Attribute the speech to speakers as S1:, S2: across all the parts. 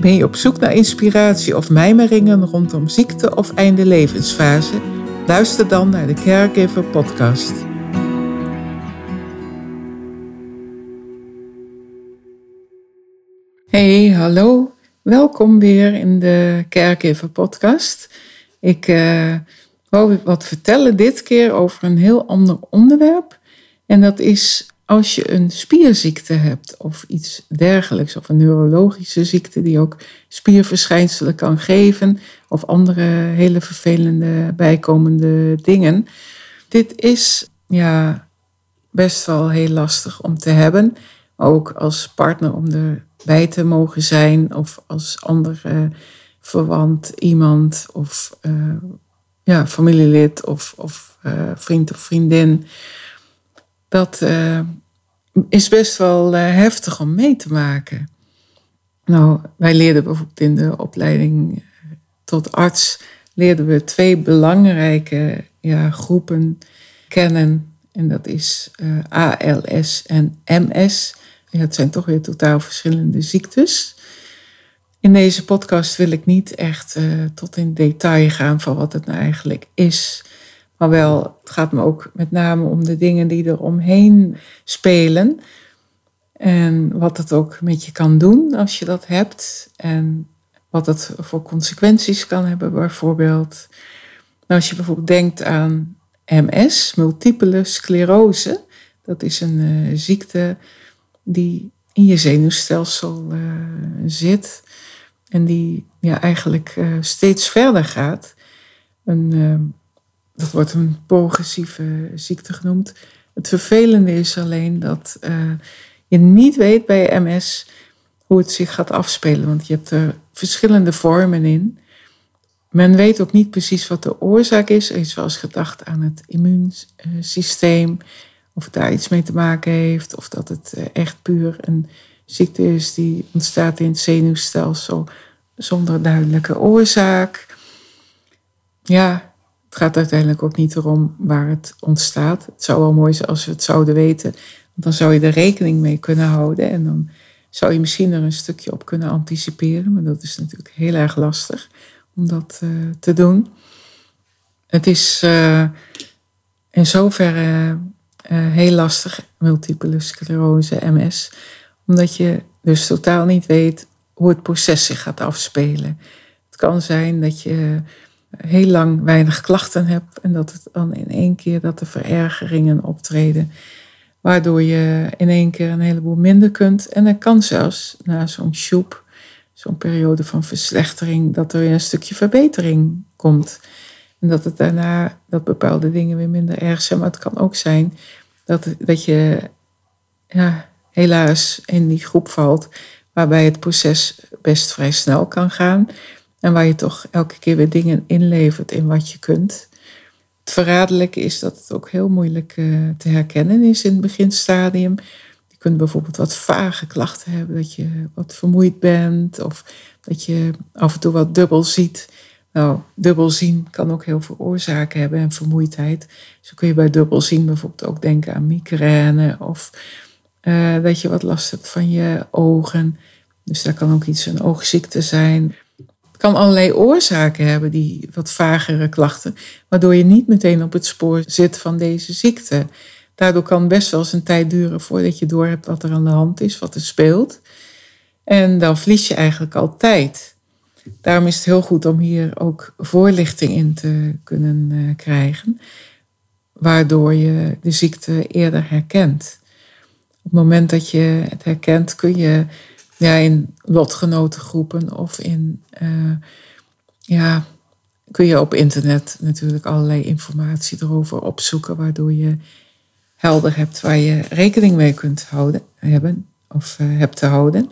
S1: Ben je op zoek naar inspiratie of mijmeringen rondom ziekte of einde levensfase? Luister dan naar de Caregiver Podcast. Hey, hallo. Welkom weer in de Caregiver Podcast. Ik uh, wou wat vertellen dit keer over een heel ander onderwerp. En dat is als je een spierziekte hebt of iets dergelijks, of een neurologische ziekte die ook spierverschijnselen kan geven, of andere hele vervelende bijkomende dingen. Dit is ja, best wel heel lastig om te hebben, ook als partner om erbij te mogen zijn, of als andere verwant iemand, of uh, ja, familielid, of, of uh, vriend of vriendin dat uh, is best wel uh, heftig om mee te maken. Nou, wij leerden bijvoorbeeld in de opleiding eh, tot arts, leerden we twee belangrijke ja, groepen kennen. En dat is ALS en MS. Het zijn toch weer totaal verschillende ziektes. In deze podcast wil ik niet echt tot in detail gaan van wat het nou eigenlijk is. Maar wel, het gaat me ook met name om de dingen die er omheen spelen. En wat het ook met je kan doen als je dat hebt. En wat het voor consequenties kan hebben, bijvoorbeeld. Nou, als je bijvoorbeeld denkt aan MS, multiple sclerose. Dat is een uh, ziekte die in je zenuwstelsel uh, zit. En die ja, eigenlijk uh, steeds verder gaat. Een dat wordt een progressieve ziekte genoemd. Het vervelende is alleen dat uh, je niet weet bij MS hoe het zich gaat afspelen, want je hebt er verschillende vormen in. Men weet ook niet precies wat de oorzaak is. Er is eens gedacht aan het immuunsysteem, of het daar iets mee te maken heeft, of dat het eh, echt puur een ziekte is die ontstaat in het zenuwstelsel zonder duidelijke oorzaak. Ja, het gaat uiteindelijk ook niet erom waar het ontstaat. Het zou wel mooi zijn als we het zouden weten. Dan zou je er rekening mee kunnen houden. En dan zou je misschien er een stukje op kunnen anticiperen. Maar dat is natuurlijk heel erg lastig om dat uh, te doen. Het is uh, in zoverre uh, heel lastig, multiple sclerose, MS. Omdat je dus totaal niet weet hoe het proces zich gaat afspelen. Het kan zijn dat je heel lang weinig klachten hebt en dat het dan in één keer dat de verergeringen optreden, waardoor je in één keer een heleboel minder kunt. En er kan zelfs na zo'n shoep, zo'n periode van verslechtering, dat er weer een stukje verbetering komt. En dat het daarna, dat bepaalde dingen weer minder erg zijn. Maar het kan ook zijn dat, dat je ja, helaas in die groep valt, waarbij het proces best vrij snel kan gaan. En waar je toch elke keer weer dingen inlevert in wat je kunt. Het verraderlijke is dat het ook heel moeilijk uh, te herkennen is in het beginstadium. Je kunt bijvoorbeeld wat vage klachten hebben, dat je wat vermoeid bent of dat je af en toe wat dubbel ziet. Nou, dubbel zien kan ook heel veel oorzaken hebben en vermoeidheid. Zo kun je bij dubbel zien bijvoorbeeld ook denken aan migraine of uh, dat je wat last hebt van je ogen. Dus daar kan ook iets een oogziekte zijn. Het kan allerlei oorzaken hebben, die wat vagere klachten, waardoor je niet meteen op het spoor zit van deze ziekte. Daardoor kan best wel eens een tijd duren voordat je door hebt wat er aan de hand is, wat er speelt. En dan verlies je eigenlijk al tijd. Daarom is het heel goed om hier ook voorlichting in te kunnen uh, krijgen, waardoor je de ziekte eerder herkent. Op het moment dat je het herkent, kun je ja, in lotgenotengroepen of in, uh, ja, kun je op internet natuurlijk allerlei informatie erover opzoeken, waardoor je helder hebt waar je rekening mee kunt houden, hebben of uh, hebt te houden.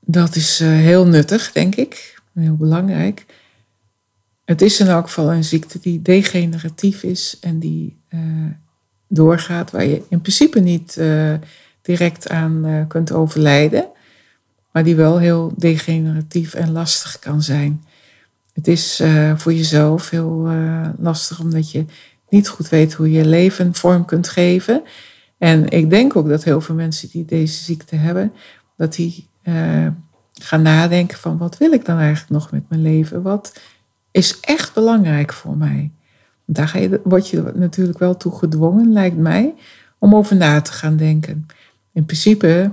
S1: dat is heel nuttig, denk ik. Heel belangrijk. Het is in elk geval een ziekte die degeneratief is en die doorgaat, waar je in principe niet direct aan kunt overlijden, maar die wel heel degeneratief en lastig kan zijn. Het is voor jezelf heel lastig omdat je niet goed weet hoe je leven vorm kunt geven. En ik denk ook dat heel veel mensen die deze ziekte hebben, dat die uh, gaan nadenken van wat wil ik dan eigenlijk nog met mijn leven? Wat is echt belangrijk voor mij? Daar ga je, word je natuurlijk wel toe gedwongen, lijkt mij, om over na te gaan denken. In principe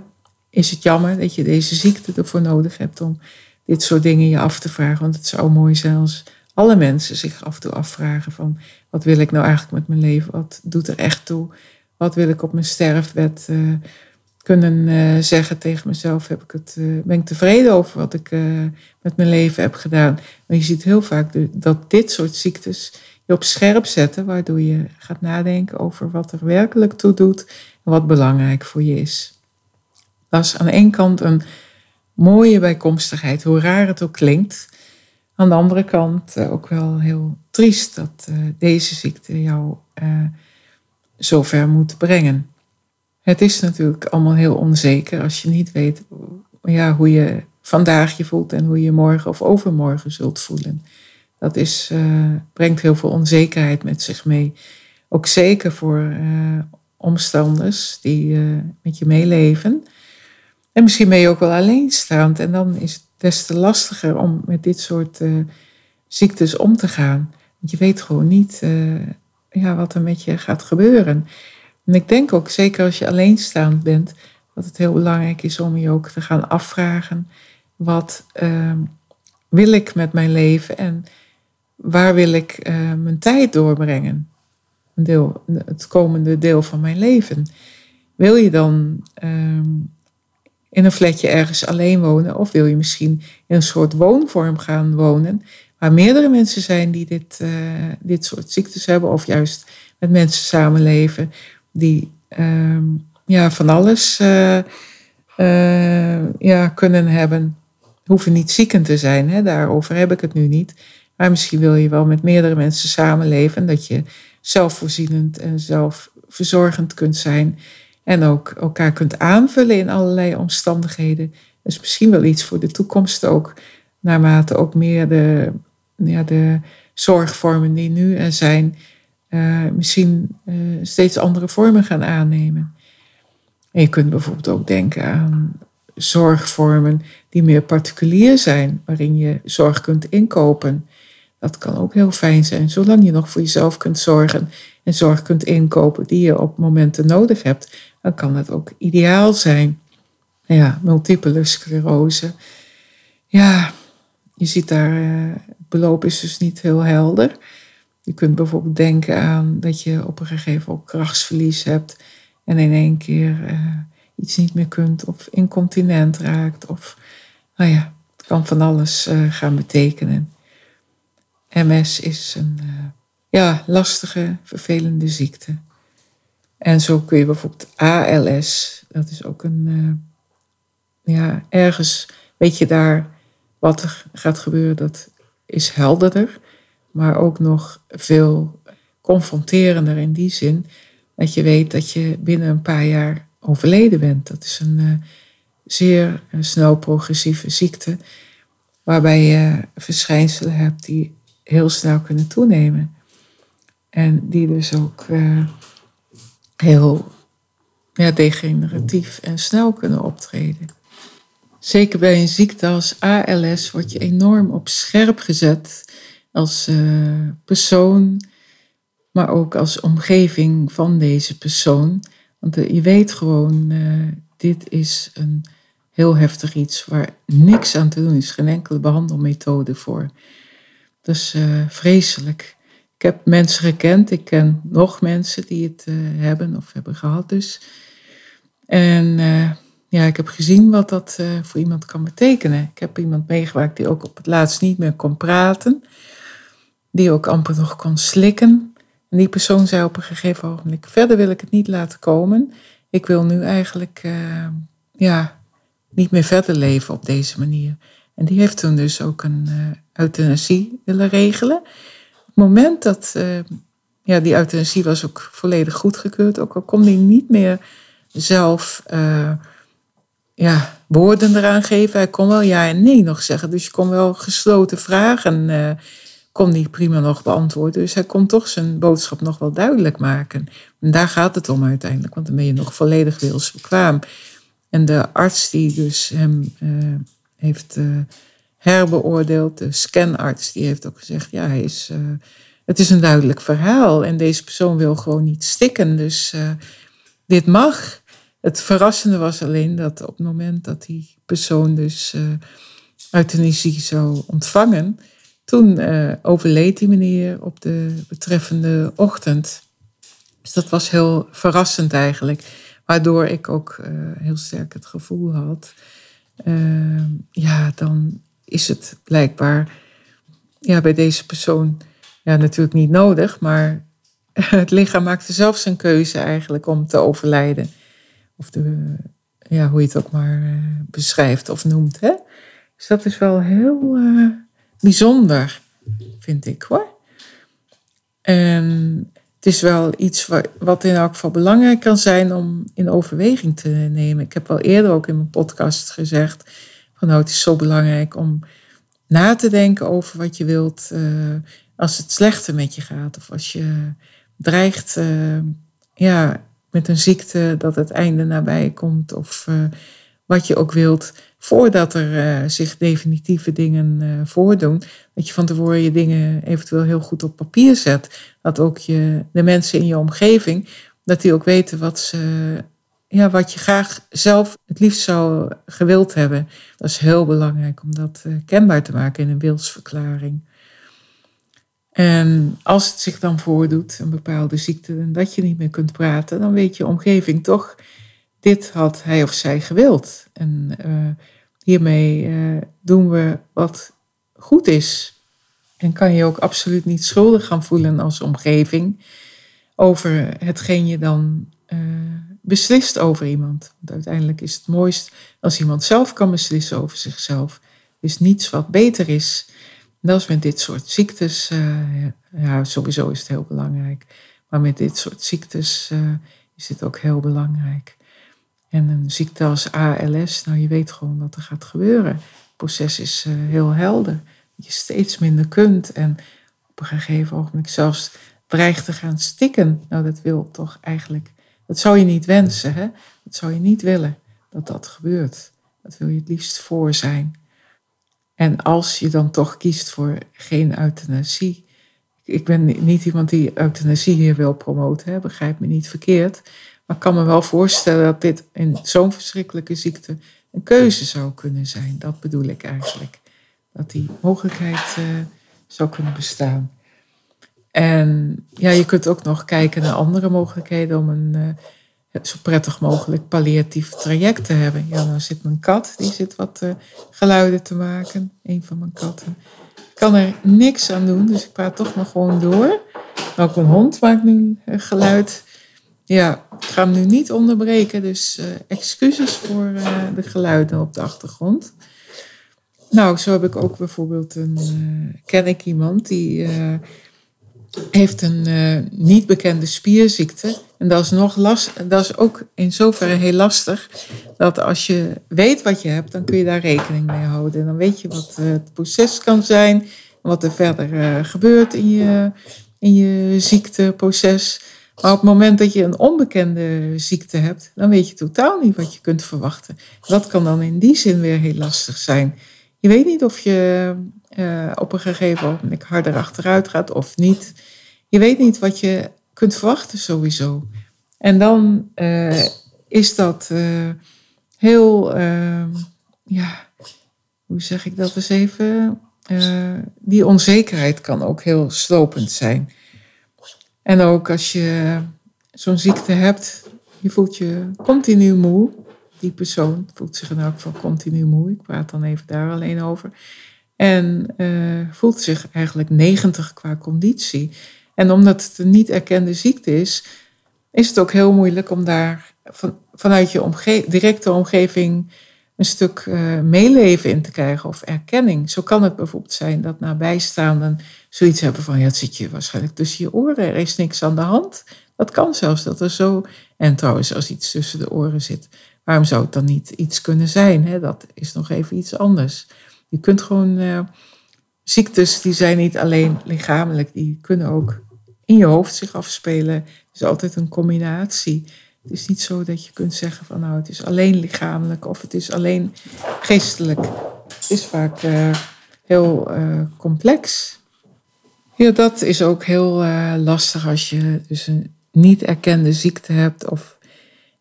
S1: is het jammer dat je deze ziekte ervoor nodig hebt om dit soort dingen je af te vragen. Want het zou mooi zijn als alle mensen zich af en toe afvragen van wat wil ik nou eigenlijk met mijn leven? Wat doet er echt toe? Wat wil ik op mijn sterfbed uh, kunnen uh, zeggen tegen mezelf? Heb ik het, uh, ben ik tevreden over wat ik met mijn leven heb gedaan? Maar je ziet heel vaak dat dit soort ziektes je op scherp zetten, waardoor je gaat nadenken over wat er werkelijk toe doet en wat belangrijk voor je is. Dat is aan de ene kant een mooie bijkomstigheid, hoe raar het ook klinkt. Aan de andere kant ook wel heel triest dat deze ziekte jou zover moet brengen. Het is natuurlijk allemaal heel onzeker als je niet weet ja, hoe je vandaag je voelt en hoe je morgen of overmorgen zult voelen. Dat is, brengt heel veel onzekerheid met zich mee. Ook zeker voor omstanders die met je meeleven. En misschien ben je ook wel alleenstaand. En dan is het des te lastiger om met dit soort ziektes om te gaan. Want je weet gewoon niet ja, wat er met je gaat gebeuren. En ik denk ook, zeker als je alleenstaand bent, dat het heel belangrijk is om je ook te gaan afvragen: wat uh, wil ik met mijn leven en waar wil ik uh, mijn tijd doorbrengen? Een deel, het komende deel van mijn leven. Wil je dan uh, in een flatje ergens alleen wonen of wil je misschien in een soort woonvorm gaan wonen waar meerdere mensen zijn die dit, uh, dit soort ziektes hebben, of juist met mensen samenleven die uh, ja, van alles uh, ja, kunnen hebben. Hoeven niet zieken te zijn, hè? daarover heb ik het nu niet. Maar misschien wil je wel met meerdere mensen samenleven, dat je zelfvoorzienend en zelfverzorgend kunt zijn. En ook elkaar kunt aanvullen in allerlei omstandigheden. Dus misschien wel iets voor de toekomst ook, naarmate ook meer de ja, de zorgvormen die nu er zijn, uh, misschien uh, steeds andere vormen gaan aannemen. En je kunt bijvoorbeeld ook denken aan zorgvormen die meer particulier zijn, waarin je zorg kunt inkopen. Dat kan ook heel fijn zijn, zolang je nog voor jezelf kunt zorgen en zorg kunt inkopen die je op momenten nodig hebt, dan kan het ook ideaal zijn. Ja, multiple sclerose. Ja, je ziet daar uh, beloop is dus niet heel helder. Je kunt bijvoorbeeld denken aan dat je op een gegeven moment krachtsverlies hebt en in één keer uh, iets niet meer kunt of incontinent raakt. Of nou ja, het kan van alles uh, gaan betekenen. MS is een ja, lastige, vervelende ziekte. En zo kun je bijvoorbeeld ALS, dat is ook een, ja, ergens weet je daar wat er gaat gebeuren, dat is helderder, maar ook nog veel confronterender in die zin dat je weet dat je binnen een paar jaar overleden bent. Dat is een uh, zeer snel progressieve ziekte, waarbij je verschijnselen hebt die heel snel kunnen toenemen. En die dus ook uh, heel degeneratief en snel kunnen optreden. Zeker bij een ziekte als ALS word je enorm op scherp gezet als uh, persoon, maar ook als omgeving van deze persoon. Want uh, je weet gewoon, uh, dit is een heel heftig iets waar niks aan te doen is, geen enkele behandelmethode voor. Dat is vreselijk. Ik heb mensen gekend, ik ken nog mensen die het hebben of hebben gehad dus. En ja, ik heb gezien wat dat uh, voor iemand kan betekenen. Ik heb iemand meegemaakt die ook op het laatst niet meer kon praten. Die ook amper nog kon slikken. En die persoon zei op een gegeven ogenblik: Verder wil ik het niet laten komen. Ik wil nu eigenlijk ja, niet meer verder leven op deze manier. En die heeft toen dus ook een euthanasie willen regelen. Moment dat uh, ja, die euthanasie was ook volledig goedgekeurd, ook al kon hij niet meer zelf uh, ja, woorden eraan geven. Hij kon wel ja en nee nog zeggen. Dus je kon wel gesloten vragen kon hij prima nog beantwoorden. Dus hij kon toch zijn boodschap nog wel duidelijk maken. En daar gaat het om uiteindelijk, want dan ben je nog volledig wilsbekwaam. En de arts die dus hem uh, heeft uh, herbeoordeeld, de scanarts, die heeft ook gezegd, ja, hij is, uh, het is een duidelijk verhaal en deze persoon wil gewoon niet stikken, dus dit mag. Het verrassende was alleen dat op het moment dat die persoon dus euthanasie zou ontvangen, toen uh, overleed die meneer op de betreffende ochtend. Dus dat was heel verrassend eigenlijk. Waardoor ik ook uh, heel sterk het gevoel had. Uh, ja, dan is het blijkbaar ja, bij deze persoon ja, natuurlijk niet nodig. Maar het lichaam maakte zelf zijn keuze eigenlijk om te overlijden. Of de, ja, hoe je het ook maar beschrijft of noemt. Hè? Dus dat is wel heel bijzonder, vind ik hoor. En het is wel iets wat in elk geval belangrijk kan zijn om in overweging te nemen. Ik heb al eerder ook in mijn podcast gezegd: van nou, het is zo belangrijk om na te denken over wat je wilt uh, als het slechter met je gaat. Of als je dreigt uh, ja, met een ziekte dat het einde nabij komt. Of uh, wat je ook wilt voordat er zich definitieve dingen voordoen, dat je van tevoren je dingen eventueel heel goed op papier zet. Dat ook je, de mensen in je omgeving, dat die ook weten wat, ze, ja, wat je graag zelf het liefst zou gewild hebben. Dat is heel belangrijk om dat uh, kenbaar te maken in een wilsverklaring. En als het zich dan voordoet, een bepaalde ziekte, en dat je niet meer kunt praten, dan weet je omgeving toch dit had hij of zij gewild. En uh, hiermee doen we wat goed is. En kan je ook absoluut niet schuldig gaan voelen als omgeving over hetgeen je dan beslist over iemand. Want uiteindelijk is het mooist als iemand zelf kan beslissen over zichzelf. Is niets wat beter is. En is met dit soort ziektes, ja, sowieso is het heel belangrijk. Maar met dit soort ziektes is het ook heel belangrijk. En een ziekte als ALS, nou je weet gewoon wat er gaat gebeuren. Het proces is uh, heel helder. Je steeds minder kunt en op een gegeven ogenblik zelfs dreigt te gaan stikken. Nou dat wil toch eigenlijk, dat zou je niet wensen. Hè? Dat zou je niet willen dat dat gebeurt. Dat wil je het liefst voor zijn. En als je dan toch kiest voor geen euthanasie. Ik ben niet iemand die euthanasie hier wil promoten, hè? begrijp me niet verkeerd. Maar ik kan me wel voorstellen dat dit in zo'n verschrikkelijke ziekte een keuze zou kunnen zijn. Dat bedoel ik eigenlijk. Dat die mogelijkheid uh, zou kunnen bestaan. En ja, je kunt ook nog kijken naar andere mogelijkheden om een uh, zo prettig mogelijk palliatief traject te hebben. Ja, dan zit mijn kat, die zit wat uh, geluiden te maken. Een van mijn katten. Ik kan er niks aan doen, dus ik praat toch maar gewoon door. Ook een hond maakt nu geluid. Ja, ik ga hem nu niet onderbreken, dus excuses voor de geluiden op de achtergrond. Nou, zo heb ik ook bijvoorbeeld een, ken ik iemand die heeft een niet bekende spierziekte. En dat is, nog last, dat is ook in zoverre heel lastig, dat als je weet wat je hebt, dan kun je daar rekening mee houden. En dan weet je wat het proces kan zijn, wat er verder gebeurt in je, in je ziekteproces. Maar op het moment dat je een onbekende ziekte hebt, dan weet je totaal niet wat je kunt verwachten. Dat kan dan in die zin weer heel lastig zijn. Je weet niet of je uh, op een gegeven moment harder achteruit gaat of niet. Je weet niet wat je kunt verwachten sowieso. En dan uh, is dat uh, heel, ja, hoe zeg ik dat eens even? die onzekerheid kan ook heel slopend zijn. En ook als je zo'n ziekte hebt, je voelt je continu moe. Die persoon voelt zich in elk geval continu moe. Ik praat dan even daar alleen over. En uh, voelt zich eigenlijk 90 qua conditie. En omdat het een niet erkende ziekte is, is het ook heel moeilijk om daar van, vanuit je directe omgeving een stuk uh, meeleven in te krijgen of erkenning. Zo kan het bijvoorbeeld zijn dat nabijstaanden zoiets hebben van, ja, het zit je waarschijnlijk tussen je oren, er is niks aan de hand. Dat kan zelfs dat er zo, en trouwens als iets tussen de oren zit, waarom zou het dan niet iets kunnen zijn? Hè? Dat is nog even iets anders. Je kunt gewoon, uh, ziektes die zijn niet alleen lichamelijk, die kunnen ook in je hoofd zich afspelen. Het is altijd een combinatie. Het is niet zo dat je kunt zeggen van nou het is alleen lichamelijk of het is alleen geestelijk. Het is vaak uh, heel uh, complex. Ja, dat is ook heel lastig als je dus een niet erkende ziekte hebt of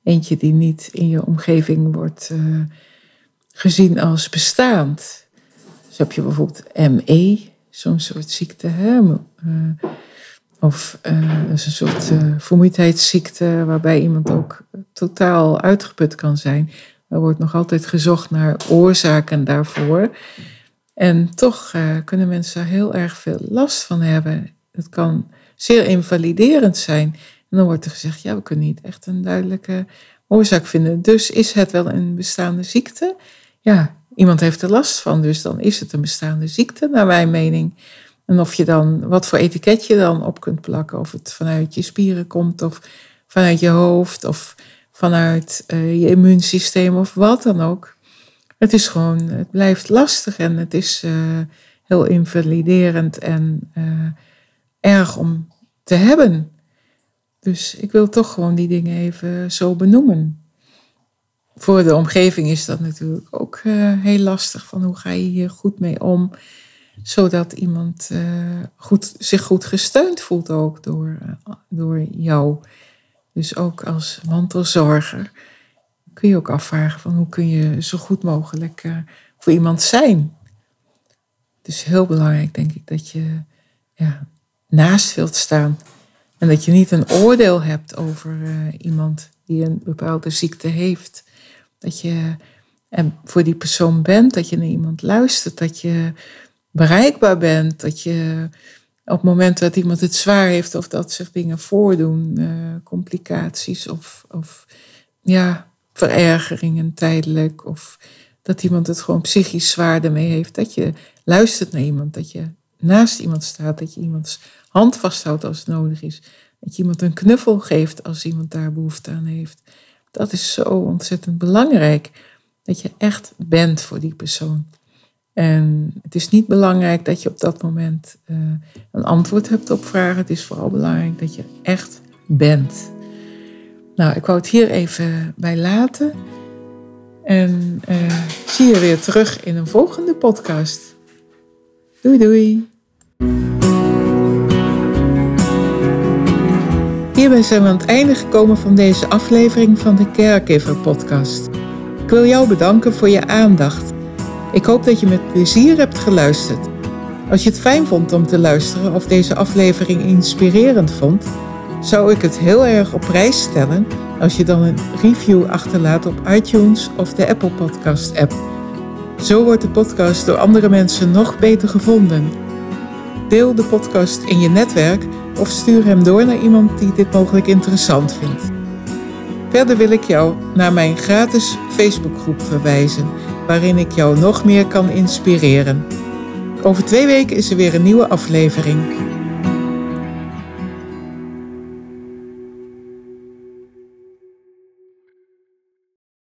S1: eentje die niet in je omgeving wordt gezien als bestaand. Dus heb je bijvoorbeeld ME, zo'n soort ziekte. Hè? Of uh, is een soort uh, vermoeidheidsziekte waarbij iemand ook totaal uitgeput kan zijn. Er wordt nog altijd gezocht naar oorzaken daarvoor. En toch kunnen mensen daar heel erg veel last van hebben. Het kan zeer invaliderend zijn. En dan wordt er gezegd, ja, we kunnen niet echt een duidelijke oorzaak vinden. Dus is het wel een bestaande ziekte? Ja, iemand heeft er last van, dus dan is het een bestaande ziekte, naar mijn mening. En of je dan, wat voor etiket je dan op kunt plakken. Of het vanuit je spieren komt, of vanuit je hoofd, of vanuit uh, je immuunsysteem, of wat dan ook. Het is gewoon, het blijft lastig en het is uh, heel invaliderend en uh, erg om te hebben. Dus ik wil toch gewoon die dingen even zo benoemen. Voor de omgeving is dat natuurlijk ook heel lastig. Van hoe ga je hier goed mee om? zodat iemand uh, goed, zich goed gesteund voelt ook door, uh, door jou. Dus ook als mantelzorger kun je ook afvragen van hoe kun je zo goed mogelijk voor iemand zijn. Het is heel belangrijk, denk ik, dat je ja, naast wilt staan. En dat je niet een oordeel hebt over iemand die een bepaalde ziekte heeft. Dat je en voor die persoon bent, dat je naar iemand luistert, dat je bereikbaar bent. Dat je op het moment dat iemand het zwaar heeft of dat zich dingen voordoen, uh, complicaties of, of ja, verergeringen tijdelijk. Of dat iemand het gewoon psychisch zwaar ermee heeft. Dat je luistert naar iemand, dat je naast iemand staat, dat je iemands hand vasthoudt als het nodig is. Dat je iemand een knuffel geeft als iemand daar behoefte aan heeft. Dat is zo ontzettend belangrijk. Dat je echt bent voor die persoon. En het is niet belangrijk dat je op dat moment uh, een antwoord hebt op vragen. Het is vooral belangrijk dat je echt bent. Nou, ik wou het hier even bij laten. En uh, zie je weer terug in een volgende podcast. Doei doei. Hierbij zijn we aan het einde gekomen van deze aflevering van de Caregiver podcast. Ik wil jou bedanken voor je aandacht ik hoop dat je met plezier hebt geluisterd. Als je het fijn vond om te luisteren of deze aflevering inspirerend vond, zou ik het heel erg op prijs stellen als je dan een review achterlaat op iTunes of de Apple Podcast app. Zo wordt de podcast door andere mensen nog beter gevonden. Deel de podcast in je netwerk of stuur hem door naar iemand die dit mogelijk interessant vindt. Verder wil ik jou naar mijn gratis Facebookgroep verwijzen waarin ik jou nog meer kan inspireren. Over twee weken is er weer een nieuwe aflevering.